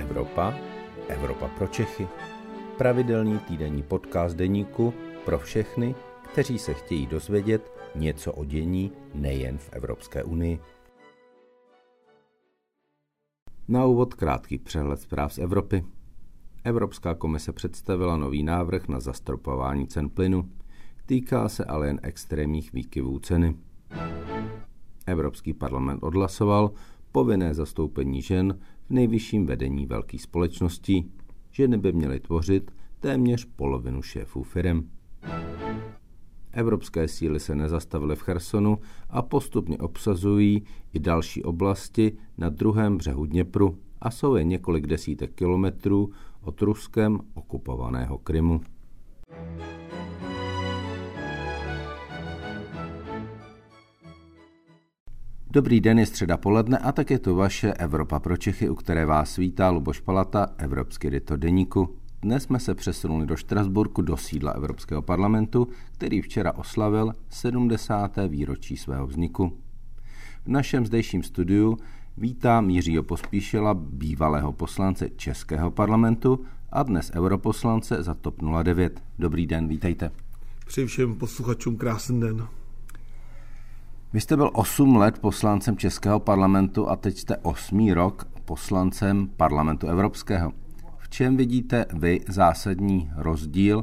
Evropa, Evropa pro Čechy. Pravidelný týdenní podcast deníku pro všechny, kteří se chtějí dozvědět něco o dění nejen v Evropské unii. Na úvod krátký přehled zpráv z Evropy. Evropská komise představila nový návrh na zastropování cen plynu. Týká se ale jen extrémních výkyvů ceny. Evropský parlament odhlasoval povinné zastoupení žen v nejvyšším vedení velkých společností. Ženy by měly tvořit téměř polovinu šéfů firm. Evropské síly se nezastavily v Chersonu a postupně obsazují i další oblasti na druhém břehu Dněpru a jsou jen několik desítek kilometrů od Ruskem okupovaného Krymu. Dobrý den, je středa poledne a tak je to vaše Evropa pro Čechy, u které vás vítá Luboš Palata, Evropský editor deníku. Dnes jsme se přesunuli do Štrasburku do sídla Evropského parlamentu, který včera oslavil 70. výročí svého vzniku. V našem zdejším studiu vítám Jiřího Pospíšila, bývalého poslance Českého parlamentu a dnes europoslance za TOP 09. Dobrý den, vítejte. Přeji všem posluchačům krásný den. Vy jste byl 8 let poslancem Českého parlamentu a teď jste 8. rok poslancem parlamentu Evropského. V čem vidíte vy zásadní rozdíl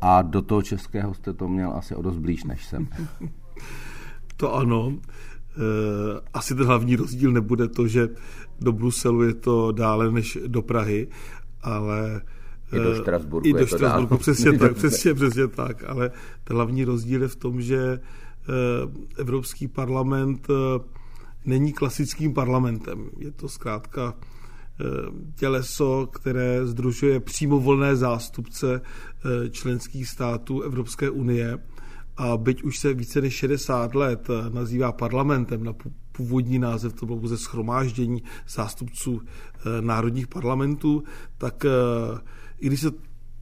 a do toho českého jste to měl asi o dost blíž než jsem? To ano. Eh, asi ten hlavní rozdíl nebude to, že do Bruselu je to dále než do Prahy, ale i do eh, Štrasburku. I do Štrasburku, přesně tak, přesně, přesně tak. Ale ten hlavní rozdíl je v tom, že Evropský parlament eh, není klasickým parlamentem. Je to zkrátka eh, těleso, které združuje přímo volné zástupce členských států Evropské unie. A byť už se více než 60 let nazývá parlamentem, na původní název to bylo pouze schromáždění zástupců národních parlamentů, tak i když se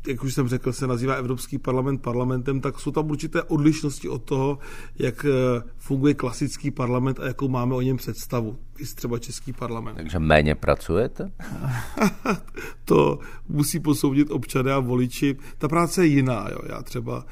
jak už jsem řekl, se nazývá Evropský parlament parlamentem, tak jsou tam určité odlišnosti od toho, jak eh, funguje klasický parlament a jakou máme o něm představu. I třeba Český parlament. Takže méně pracujete? to musí posoudit občané a voliči. Ta práce je jiná. Jo. Já třeba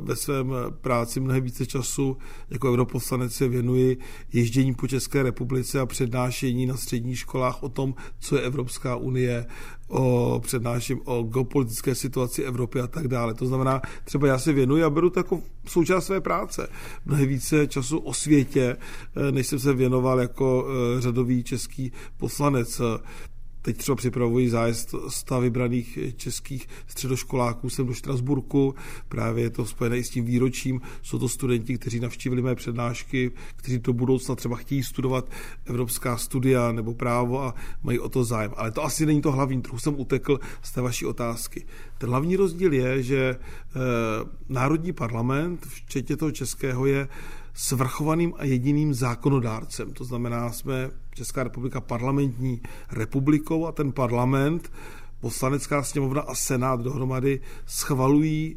ve svém práci mnohem více času jako europoslanec se věnuji ježdění po České republice a přednášení na středních školách o tom, co je Evropská unie, o přednáším o geopolitické situaci Evropy a tak dále. To znamená, třeba já se věnuji a beru to jako součást své práce. Mnohem více času o světě, eh, než jsem se věnoval jako eh, řadový český poslanec. Teď třeba připravuji zájezd sta vybraných českých středoškoláků sem do Štrasburku. Právě je to spojené i s tím výročím. Jsou to studenti, kteří navštívili mé přednášky, kteří do budoucna třeba chtějí studovat evropská studia nebo právo a mají o to zájem. Ale to asi není to hlavní. Trochu jsem utekl z té vaší otázky. Ten hlavní rozdíl je, že e, Národní parlament, včetně toho českého, je svrchovaným a jediným zákonodárcem. To znamená, jsme Česká republika parlamentní republikou a ten parlament, poslanecká sněmovna a senát dohromady schvalují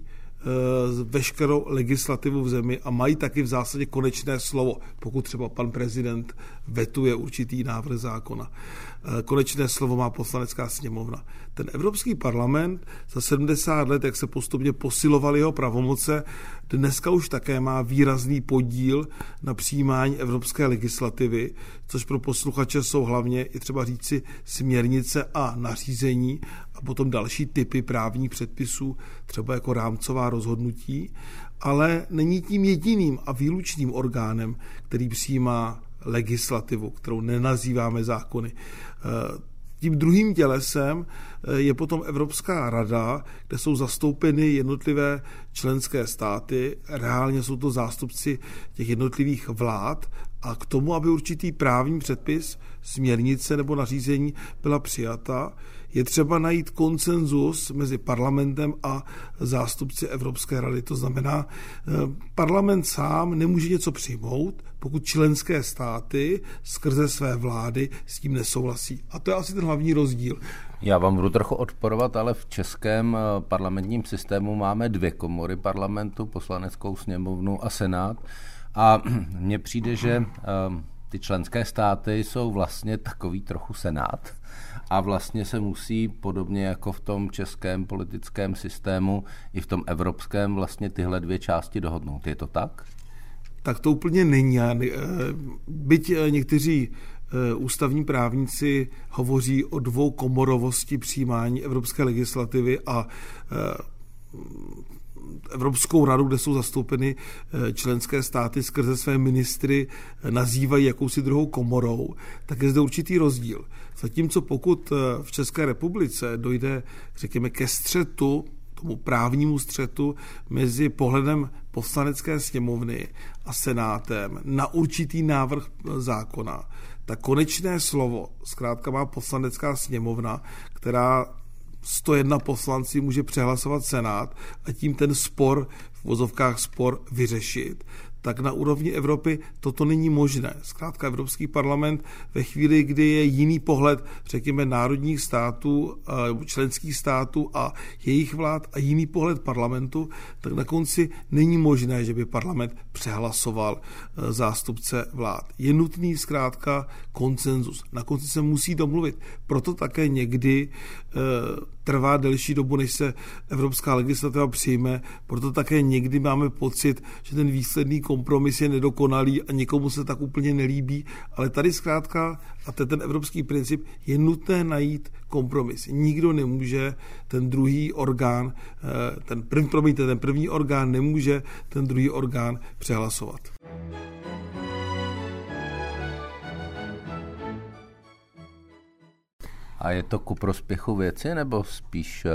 veškerou legislativu v zemi a mají taky v zásadě konečné slovo, pokud třeba pan prezident vetuje určitý návrh zákona. Eh, konečné slovo má poslanecká sněmovna. Ten Evropský parlament za 70 let, jak se postupně posilovaly jeho pravomoce, dneska už také má výrazný podíl na přijímání evropské legislativy, což pro posluchače jsou hlavně i třeba říci směrnice a nařízení a potom další typy právních předpisů, třeba jako rámcová rozhodnutí, ale není tím jediným a výlučným orgánem, který přijímá legislativu, kterou nenazýváme zákony. Tím druhým tělesem eh, je potom Evropská rada, kde jsou zastoupeny jednotlivé členské státy. Reálně jsou to zástupci těch jednotlivých vlád a k tomu, aby určitý právní předpis, směrnice nebo nařízení byla přijata, je třeba najít konsenzus mezi parlamentem a zástupci Evropské rady. To znamená, eh, parlament sám nemůže něco přijmout, pokud členské státy skrze své vlády s tím nesouhlasí. A to je asi ten hlavní rozdíl. Já vám budu trochu odporovat, ale v českém eh, parlamentním systému máme dvě komory parlamentu, poslaneckou sněmovnu a senát. A mně přijde, že eh, ty členské státy jsou vlastně takový trochu senát a vlastně se musí podobně jako v tom českém politickém systému i v tom evropském vlastně tyhle dvě části dohodnout. Je to tak? Tak to úplně není. Eh, byť eh, někteří eh, ústavní právníci hovoří o dvou komorovosti přijímání evropské legislativy a Evropskou radu, kde jsou zastoupeny eh, členské státy skrze své ministry, eh, nazývají jakousi druhou komorou, tak je zde určitý rozdíl. Zatímco pokud eh, v České republice dojde, řekněme, ke střetu, tomu právnímu střetu mezi pohledem poslanecké sněmovny a senátem na určitý návrh zákona, tak konečné slovo zkrátka má poslanecká sněmovna, která 101 poslanci může přehlasovat Senát a tím ten spor, v vozovkách spor, vyřešit tak na úrovni Evropy toto není možné. Zkrátka Evropský parlament ve chvíli, kdy je jiný pohled, řekněme, národních států, členských států a jejich vlád a jiný pohled parlamentu, tak na konci není možné, že by parlament přehlasoval e, zástupce vlád. Je nutný zkrátka konsenzus. Na konci se musí domluvit. Proto také někdy e, trvá delší dobu, než se evropská legislativa přijme, proto také někdy máme pocit, že ten výsledný kompromis je nedokonalý a nikomu se tak úplně nelíbí, ale tady zkrátka, a to je ten evropský princip, je nutné najít kompromis. Nikdo nemůže ten druhý orgán, eh, ten první, promiňte, ten první orgán nemůže ten druhý orgán přehlasovat. A je to ku prospěchu věci, nebo spíš eh,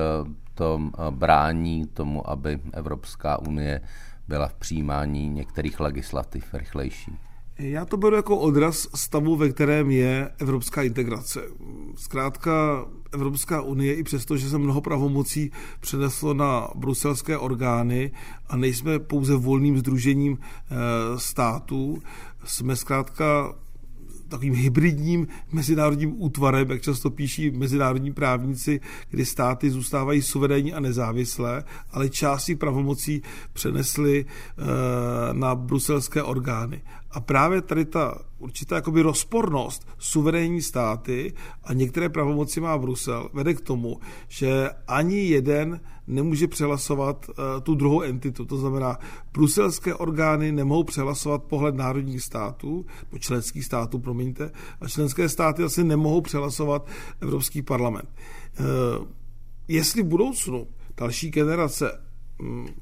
to eh, brání tomu, aby Evropská unie byla v přijímání některých legislativ rychlejší? Já to beru jako odraz stavu, ve kterém je evropská integrace. Zkrátka Evropská unie, i přesto, že se mnoho pravomocí přeneslo na bruselské orgány a nejsme pouze volným združením eh, států, jsme zkrátka takovým hybridním mezinárodním útvarem, jak často píší mezinárodní právníci, kdy státy zůstávají suverénní a nezávislé, ale části pravomocí přenesly eh, na bruselské orgány. A právě tady ta určitá jakoby rozpornost suverénní státy a některé pravomoci má Brusel vede k tomu, že ani jeden nemůže přehlasovat uh, tu druhou entitu. To znamená, bruselské orgány nemohou přehlasovat pohled národních států, nebo členských států, promiňte, a členské státy asi nemohou přehlasovat Evropský parlament. Uh, jestli v budoucnu další generace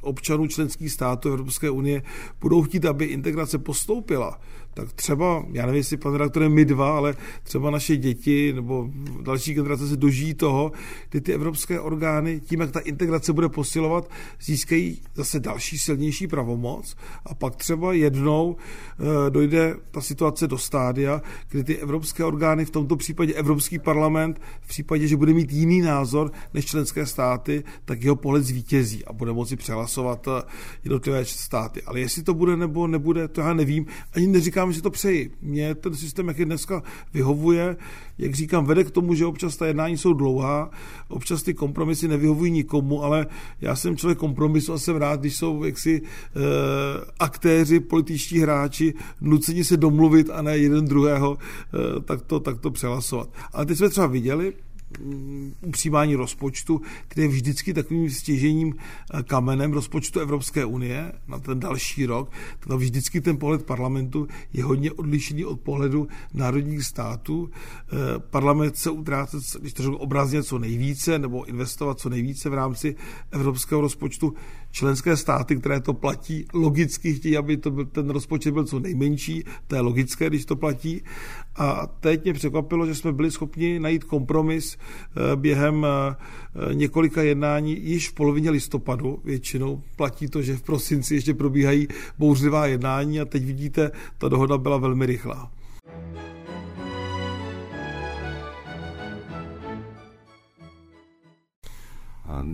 občanů členských států Evropské unie budou chtít, aby integrace postoupila, tak třeba, já nevím, jestli pan redaktor my dva, ale třeba naše děti nebo další generace se dožijí toho, kdy ty evropské orgány, tím, jak ta integrace bude posilovat, získají zase další silnější pravomoc a pak třeba jednou e, dojde ta situace do stádia, kdy ty evropské orgány, v tomto případě Evropský parlament, v případě, že bude mít jiný názor než členské státy, tak jeho pohled zvítězí a bude moci přehlasovat eh, jednotlivé státy. Ale jestli to bude nebo nebude, to já nevím. Ani neříkám, říkám, že to přeji. Mně ten systém, jak je dneska, vyhovuje. Jak říkám, vede k tomu, že občas ta jednání jsou dlouhá, občas ty kompromisy nevyhovují nikomu, ale já jsem člověk kompromisu a jsem rád, když jsou jaksi e, aktéři, političtí hráči nuceni se domluvit a ne jeden druhého e, tak, to, tak to přehlasovat. Ale teď jsme třeba viděli, u přijímání rozpočtu, kde je vždycky takovým stěžením eh, kamenem rozpočtu Evropské unie na ten další rok, tak vždycky ten pohled parlamentu je hodně odlišný od pohledu národních států. Eh, parlament se utrácet, když to řeknu obrazně, co nejvíce, nebo investovat co nejvíce v rámci evropského rozpočtu. Členské státy, které to platí, logicky chtějí, aby to byl, ten rozpočet byl co nejmenší, to je logické, když to platí. A teď mě překvapilo, že jsme byli schopni najít kompromis eh, během eh, několika jednání již v polovině listopadu. Většinou platí to, že v prosinci ještě probíhají bouřlivá jednání a teď vidíte, ta dohoda byla velmi rychlá.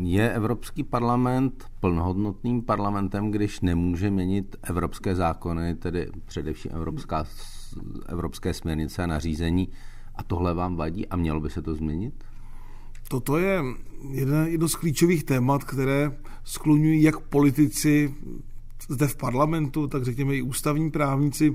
Je Evropský parlament plnohodnotným parlamentem, když nemůže měnit evropské zákony, tedy především evropská, evropské směrnice a nařízení, a tohle vám vadí a mělo by se to změnit? Toto je jedno, jedno z klíčových témat, které skloňují jak politici zde v parlamentu, tak řekněme i ústavní právníci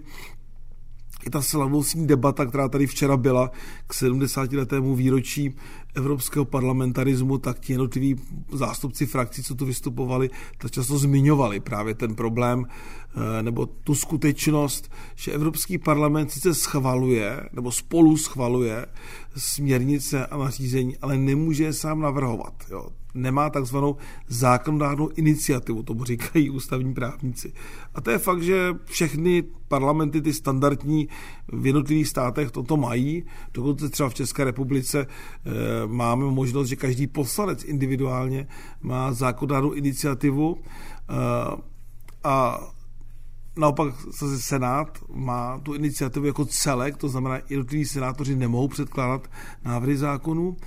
i ta slavnostní debata, která tady včera byla k 70. letému výročí evropského parlamentarismu, tak ti jednotliví zástupci frakcí, co tu vystupovali, tak často zmiňovali právě ten problém eh, nebo tu skutečnost, že Evropský parlament sice schvaluje nebo spolu schvaluje směrnice a nařízení, ale nemůže je sám navrhovat. Jo nemá takzvanou zákonodárnou iniciativu, tomu říkají ústavní právníci. A to je fakt, že všechny parlamenty, ty standardní v jednotlivých státech toto mají. Dokonce třeba v České republice e, máme možnost, že každý poslanec individuálně má zákonodárnou iniciativu e, a Naopak zase Senát má tu iniciativu jako celek, to znamená, jednotliví senátoři nemohou předkládat návrhy zákonů.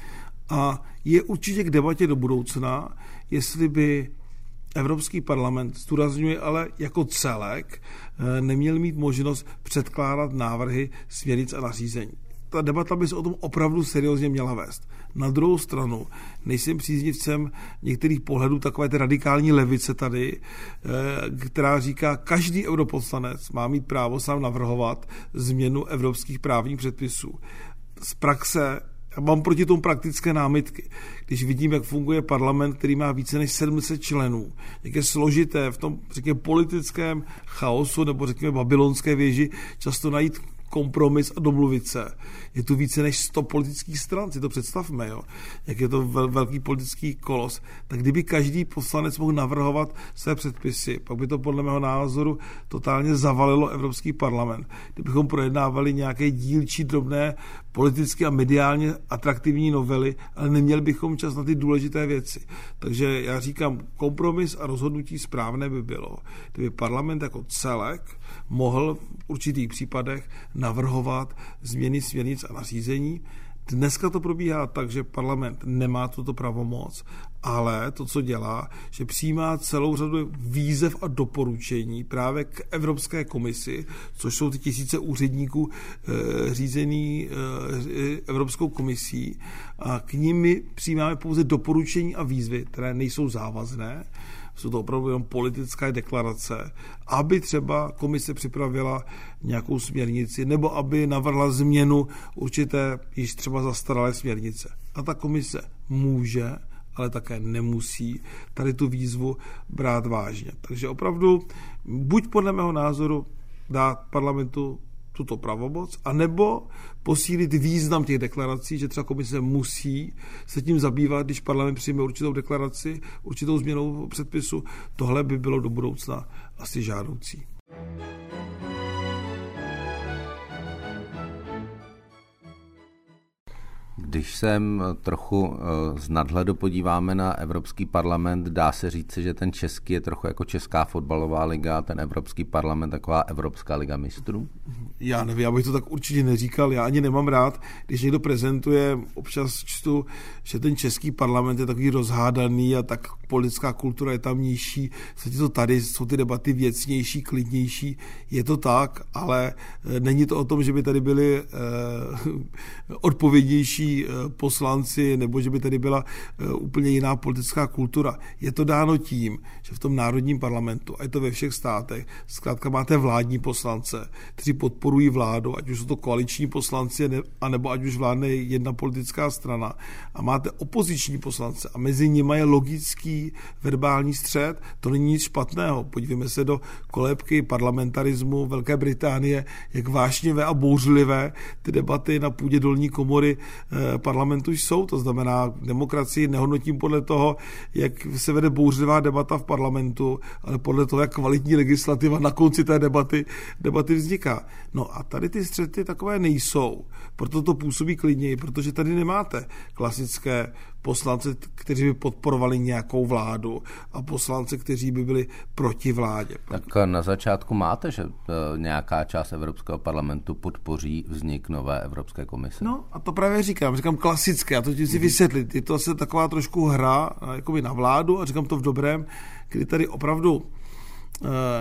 A je určitě k debatě do budoucna, jestli by Evropský parlament, zdůrazňuje ale jako celek, eh, neměl mít možnost předkládat návrhy směrnic a nařízení. Ta debata by se o tom opravdu seriózně měla vést. Na druhou stranu nejsem příznivcem některých pohledů takové té radikální levice tady, eh, která říká, každý europoslanec má mít právo sám navrhovat změnu evropských právních předpisů. Z praxe mám proti tomu praktické námitky. Když vidím, jak funguje parlament, který má více než 700 členů, jak je složité v tom, řekněme, politickém chaosu nebo řekněme babylonské věži často najít kompromis a domluvit se. Je tu více než 100 politických stran, si to představme, jo? jak je to vel, velký politický kolos. Tak kdyby každý poslanec mohl navrhovat své předpisy, pak by to podle mého názoru totálně zavalilo Evropský parlament. Kdybychom projednávali nějaké dílčí drobné politicky a mediálně atraktivní novely, ale neměli bychom čas na ty důležité věci. Takže já říkám, kompromis a rozhodnutí správné by bylo, kdyby parlament jako celek mohl v určitých případech navrhovat změny směrnic a nařízení, Dneska to probíhá tak, že parlament nemá tuto pravomoc, ale to, co dělá, že přijímá celou řadu výzev a doporučení právě k Evropské komisi, což jsou ty tisíce úředníků e, řízený e, Evropskou komisí. A k nimi přijímáme pouze doporučení a výzvy, které nejsou závazné, jsou to opravdu jenom politické deklarace, aby třeba komise připravila nějakou směrnici nebo aby navrhla změnu určité již třeba zastaralé směrnice. A ta komise může, ale také nemusí tady tu výzvu brát vážně. Takže opravdu buď podle mého názoru dát parlamentu tuto pravomoc, anebo posílit význam těch deklarací, že třeba komise musí se tím zabývat, když parlament přijme určitou deklaraci, určitou změnou předpisu. Tohle by bylo do budoucna asi žádoucí. Když se trochu eh, z nadhledu podíváme na Evropský parlament, dá se říct, že ten český je trochu jako Česká fotbalová liga, ten Evropský parlament taková Evropská liga mistrů? Já nevím, já bych to tak určitě neříkal. Já ani nemám rád, když někdo prezentuje, občas čtu, že ten český parlament je takový rozhádaný a tak politická kultura je tam nižší. Vlastně to tady jsou ty debaty věcnější, klidnější. Je to tak, ale eh, není to o tom, že by tady byly eh, odpovědnější Eh, poslanci, nebo že by tady byla eh, úplně jiná politická kultura. Je to dáno tím, že v tom národním parlamentu, a je to ve všech státech, zkrátka máte vládní poslance, kteří podporují vládu, ať už jsou to koaliční poslanci, anebo ať už vládne jedna politická strana. A máte opoziční poslance a mezi nimi je logický verbální střed. To není nic špatného. Podívejme se do kolébky parlamentarismu Velké Británie, jak vášnivé a bouřlivé ty debaty na půdě dolní komory eh, parlamentu jsou. To znamená, demokracii nehodnotím podle toho, jak se vede bouřlivá debata v parlamentu, ale podle toho, jak kvalitní legislativa na konci té debaty, debaty vzniká. No a tady ty střety takové nejsou. Proto to působí klidněji, protože tady nemáte klasické poslance, kteří by podporovali nějakou vládu a poslance, kteří by byli proti vládě. Tak na začátku máte, že eh, nějaká část Evropského parlamentu podpoří vznik nové Evropské komise. No a to právě říkám, říkám klasické, a to ti si vysvětlit. Je to asi taková trošku hra eh, jakoby na vládu a říkám to v dobrém, kdy tady opravdu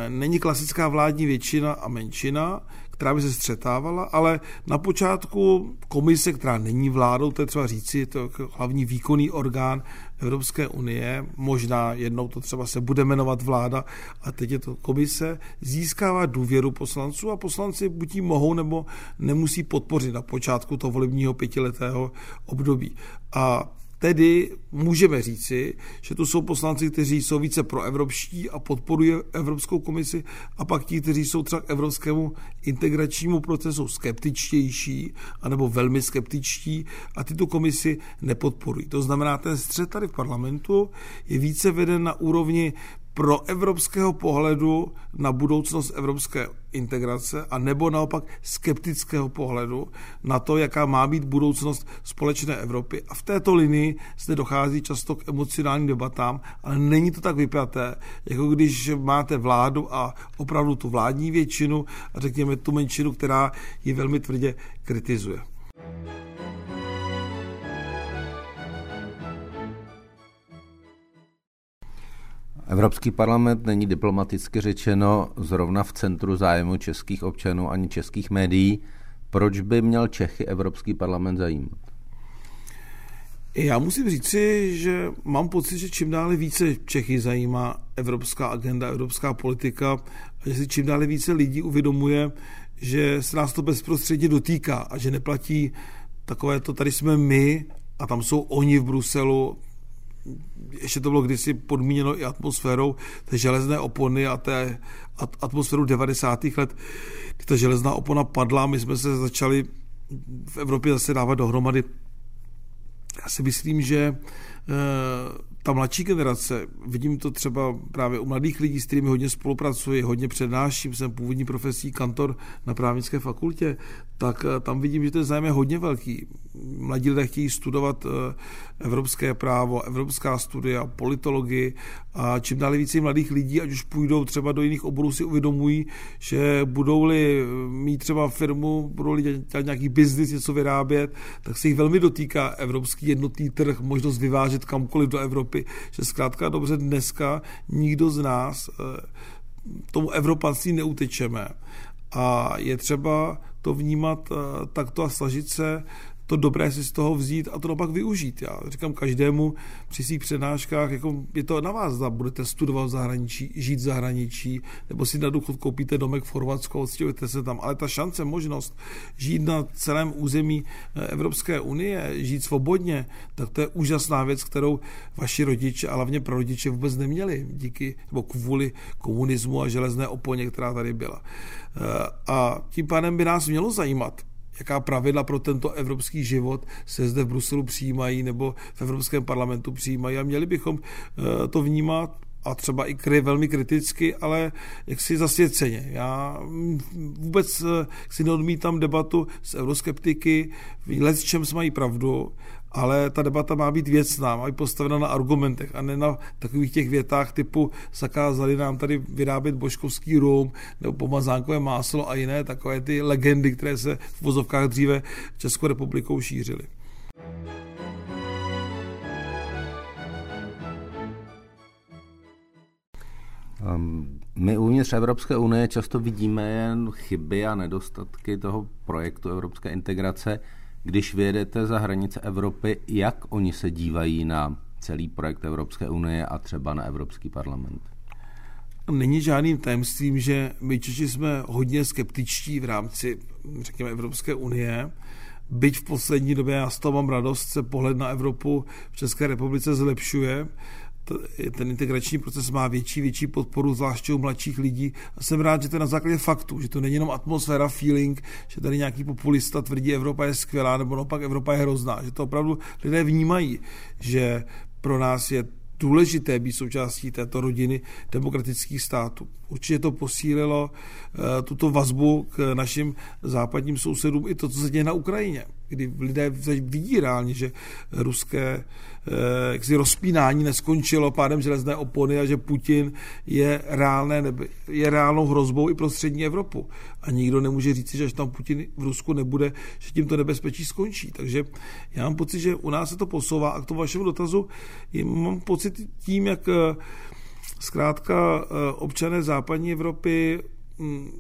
není klasická vládní většina a menšina, která by se střetávala, ale na počátku komise, která není vládou, to je třeba říci, to je hlavní výkonný orgán Evropské unie, možná jednou to třeba se bude jmenovat vláda, a teď je to komise, získává důvěru poslanců a poslanci buď ji mohou nebo nemusí podpořit na počátku toho volebního pětiletého období. A Tedy můžeme říci, že tu jsou poslanci, kteří jsou více proevropští a podporují Evropskou komisi a pak ti, kteří jsou třeba k evropskému integračnímu procesu skeptičtější anebo velmi skeptičtí a tyto komisi nepodporují. To znamená, ten střed tady v parlamentu je více veden na úrovni pro evropského pohledu na budoucnost evropské integrace a nebo naopak skeptického pohledu na to, jaká má být budoucnost společné Evropy. A v této linii zde dochází často k emocionálním debatám, ale není to tak vypjaté, jako když máte vládu a opravdu tu vládní většinu a řekněme tu menšinu, která ji velmi tvrdě kritizuje. Evropský parlament není diplomaticky řečeno zrovna v centru zájmu českých občanů ani českých médií. Proč by měl Čechy Evropský parlament zajímat? Já musím říci, že mám pocit, že čím dále více Čechy zajímá evropská agenda, evropská politika a že si čím dále více lidí uvědomuje, že se nás to bezprostředně dotýká a že neplatí takové to, tady jsme my a tam jsou oni v Bruselu, ještě to bylo kdysi podmíněno i atmosférou té železné opony a té atmosféru 90. let, kdy ta železná opona padla, my jsme se začali v Evropě zase dávat dohromady. Já si myslím, že ta mladší generace, vidím to třeba právě u mladých lidí, s kterými hodně spolupracuji, hodně přednáším, jsem původní profesí kantor na právnické fakultě, tak eh, tam vidím, že ten zájem je hodně velký. Mladí lidé chtějí studovat eh, evropské právo, evropská studia, politologii a čím dále více mladých lidí, ať už půjdou třeba do jiných oborů, si uvědomují, že budou-li mít třeba firmu, budou-li dělat nějaký biznis, něco vyrábět, tak se jich velmi dotýká evropský jednotný trh, možnost vyvážet kamkoliv do Evropy, že zkrátka dobře dneska nikdo z nás eh, tomu evropanství neutečeme. A je třeba to vnímat eh, takto a snažit se to dobré si z toho vzít a to pak využít. Já říkám každému při svých přednáškách, jako je to na vás, zda budete studovat v zahraničí, žít v zahraničí, nebo si na důchod koupíte domek v Chorvatsku, odstěhujete se tam. Ale ta šance, možnost žít na celém území eh, Evropské unie, žít svobodně, tak to je úžasná věc, kterou vaši rodiče a hlavně prarodiče vůbec neměli díky nebo kvůli komunismu a železné oponě, která tady byla. Eh, a tím pádem by nás mělo zajímat, jaká pravidla pro tento evropský život se zde v Bruselu přijímají nebo v Evropském parlamentu přijímají a měli bychom eh, to vnímat a třeba i kry, velmi kriticky, ale jaksi zasvěceně. Já vůbec eh, si neodmítám debatu s euroskeptiky, s čem mají pravdu, ale ta debata má být věcná, má být postavena na argumentech a ne na takových těch větách typu zakázali nám tady vyrábět boškovský rum nebo pomazánkové máslo a jiné takové ty legendy, které se v vozovkách dříve Českou republikou šířily. My uvnitř Evropské unie často vidíme jen chyby a nedostatky toho projektu evropské integrace. Když vyjedete za hranice Evropy, jak oni se dívají na celý projekt Evropské unie a třeba na Evropský parlament? Není žádným tajemstvím, že my Češi jsme hodně skeptičtí v rámci, řekněme, Evropské unie. Byť v poslední době, já z toho mám radost, se pohled na Evropu v České republice zlepšuje ten integrační proces má větší, větší podporu, zvláště u mladších lidí. A jsem rád, že to je na základě faktu, že to není jenom atmosféra, feeling, že tady nějaký populista tvrdí, Evropa je skvělá, nebo naopak Evropa je hrozná. Že to opravdu lidé vnímají, že pro nás je důležité být součástí této rodiny demokratických států. Určitě to posílilo uh, tuto vazbu k našim západním sousedům i to, co se děje na Ukrajině, kdy lidé vidí reálně, že ruské Eh, jaksi rozpínání neskončilo pádem železné opony a že Putin je, reálné, je reálnou hrozbou i pro střední Evropu. A nikdo nemůže říct, že až tam Putin v Rusku nebude, že tím to nebezpečí skončí. Takže já mám pocit, že u nás se to posouvá a k tomu vašemu dotazu mám pocit tím, jak eh, zkrátka eh, občané západní Evropy hm,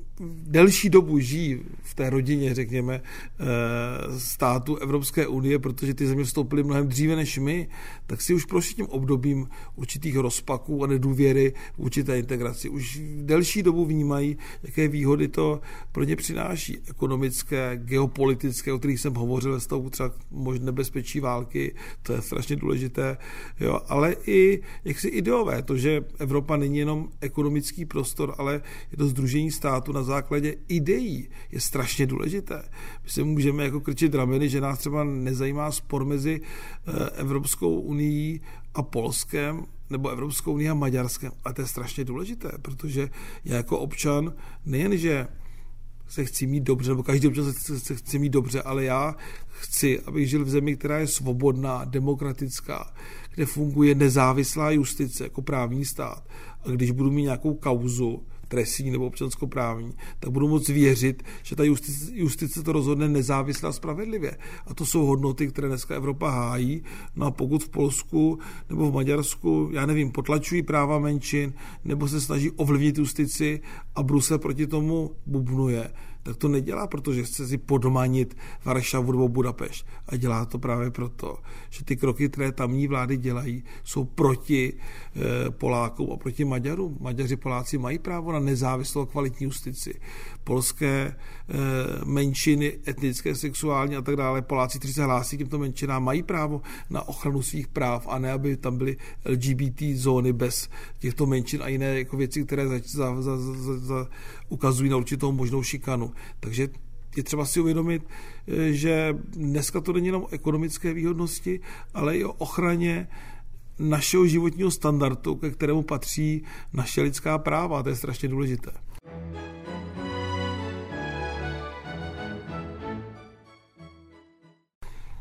delší dobu žijí v té rodině, řekněme, eh, státu Evropské unie, protože ty země vstoupily mnohem dříve než my, tak si už prošli tím obdobím určitých rozpaků a nedůvěry v určité integraci. Už delší dobu vnímají, jaké výhody to pro ně přináší. Ekonomické, geopolitické, o kterých jsem hovořil ve stavu třeba možné nebezpečí války, to je strašně důležité, jo, ale i jaksi ideové, to, že Evropa není jenom ekonomický prostor, ale je to združení státu na základě ideí je strašně důležité. My se můžeme jako krčit rameny, že nás třeba nezajímá spor mezi eh, Evropskou unii a Polskem, nebo Evropskou unii a Maďarskem. A to je strašně důležité, protože já jako občan nejenže se chci mít dobře, nebo každý občan se, se chce mít dobře, ale já chci, abych žil v zemi, která je svobodná, demokratická, kde funguje nezávislá justice jako právní stát. A když budu mít nějakou kauzu, trestní nebo občanskoprávní, tak budu moc věřit, že ta justice, justice to rozhodne nezávisle a spravedlivě. A to jsou hodnoty, které dneska Evropa hájí. No a pokud v Polsku nebo v Maďarsku, já nevím, potlačují práva menšin nebo se snaží ovlivnit justici a Brusel proti tomu bubnuje, tak to nedělá, protože chce si podmanit Varšavu nebo Budapešť. A dělá to právě proto, že ty kroky, které tamní vlády dělají, jsou proti e, Polákům a proti Maďarům. Maďaři Poláci mají právo na nezávislou kvalitní justici. Polské e, menšiny, etnické, sexuální a tak dále, Poláci, kteří se hlásí k těmto menšinám, mají právo na ochranu svých práv a ne, aby tam byly LGBT zóny bez těchto menšin a jiné jako věci, které za, za, za, za, za, ukazují na určitou možnou šikanu. Takže je třeba si uvědomit, eh, že dneska to není jenom o ekonomické výhodnosti, ale i o ochraně našeho životního standardu, ke kterému patří naše lidská práva. To je strašně důležité.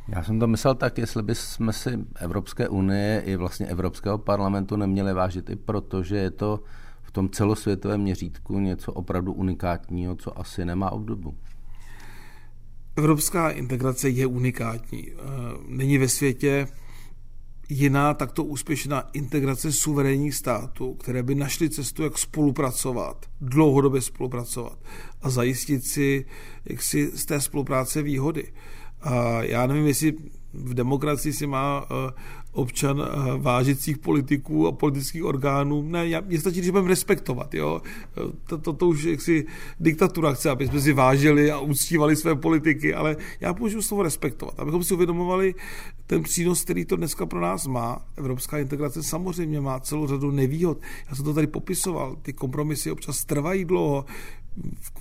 Já jsem to myslel tak, jestli bychom si Evropské unie i vlastně Evropského parlamentu neměli vážit i proto, že je to tom celosvětovém měřítku něco opravdu unikátního, co asi nemá obdobu. Evropská integrace je unikátní. Eh, není ve světě jiná takto úspěšná integrace suverénních států, které by našly cestu, jak spolupracovat, dlouhodobě spolupracovat a zajistit si jaksi z té spolupráce výhody. A já nevím, jestli v demokracii si má eh, občan eh, vážících politiků a politických orgánů. Ne, já, mě stačí, že budeme respektovat. Jo? To, to, to už jaksi diktatura chce, aby jsme si vážili a uctívali své politiky, ale já použiju slovo respektovat, abychom si uvědomovali ten přínos, který to dneska pro nás má. Evropská integrace samozřejmě má celou řadu nevýhod. Já jsem to tady popisoval. Ty kompromisy občas trvají dlouho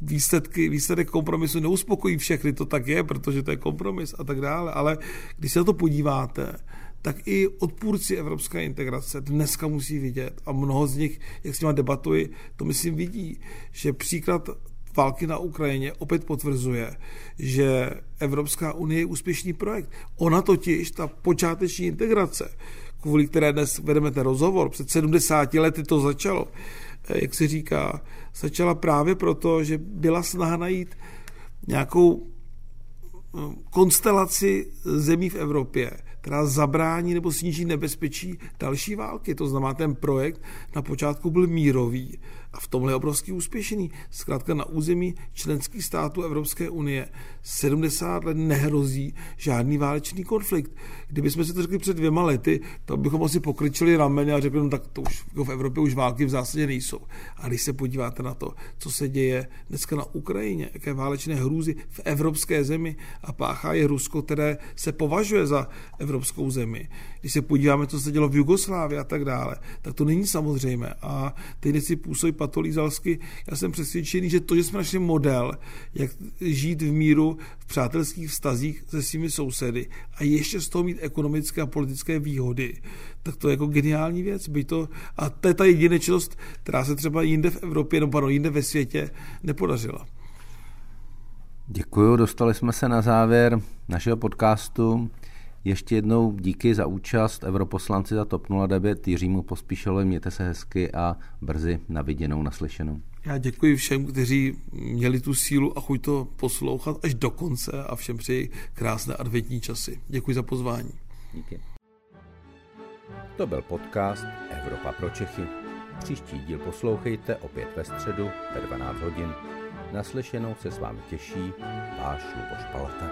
výsledky, výsledek kompromisu neuspokojí všechny, to tak je, protože to je kompromis a tak dále, ale když se na to podíváte, tak i odpůrci evropské integrace dneska musí vidět a mnoho z nich, jak s nimi debatuji, to myslím vidí, že příklad války na Ukrajině opět potvrzuje, že Evropská unie je úspěšný projekt. Ona totiž, ta počáteční integrace, kvůli které dnes vedeme ten rozhovor, před 70 lety to začalo, jak se říká, začala právě proto, že byla snaha najít nějakou eh, konstelaci zemí v Evropě, která zabrání nebo sníží nebezpečí další války. To znamená, ten projekt na počátku byl mírový a v tomhle je obrovský úspěšný. Zkrátka na území členských států Evropské unie 70 let nehrozí žádný válečný konflikt. Kdybychom si to řekli před dvěma lety, to bychom asi pokryčili rameny a řekli, no tak to už jako v Evropě už války v zásadě nejsou. A když se podíváte na to, co se děje dneska na Ukrajině, jaké válečné hrůzy v evropské zemi a páchá je Rusko, které se považuje za evropskou zemi. Když se podíváme, co se dělo v Jugoslávii a tak dále, tak to není samozřejmé. A teď si působí patolízalsky. Já jsem přesvědčený, že to, že jsme našli model, jak žít v míru v přátelských vztazích se svými sousedy a ještě z toho mít ekonomické a politické výhody, tak to je jako geniální věc. By to, a to je ta jedinečnost, která se třeba jinde v Evropě, nebo pardon, jinde ve světě nepodařila. Děkuji, dostali jsme se na závěr našeho podcastu. Ještě jednou díky za účast europoslanci za TOP 09 Jiřímu Pospíšelovi, mějte se hezky a brzy na viděnou, naslyšenou. Já děkuji všem, kteří měli tu sílu a chuť to poslouchat až do konce a všem přeji krásné adventní časy. Děkuji za pozvání. Díky. To byl podcast Evropa pro Čechy. Příští díl poslouchejte opět ve středu ve 12 hodin. Naslyšenou se s vámi těší váš Luboš Palata.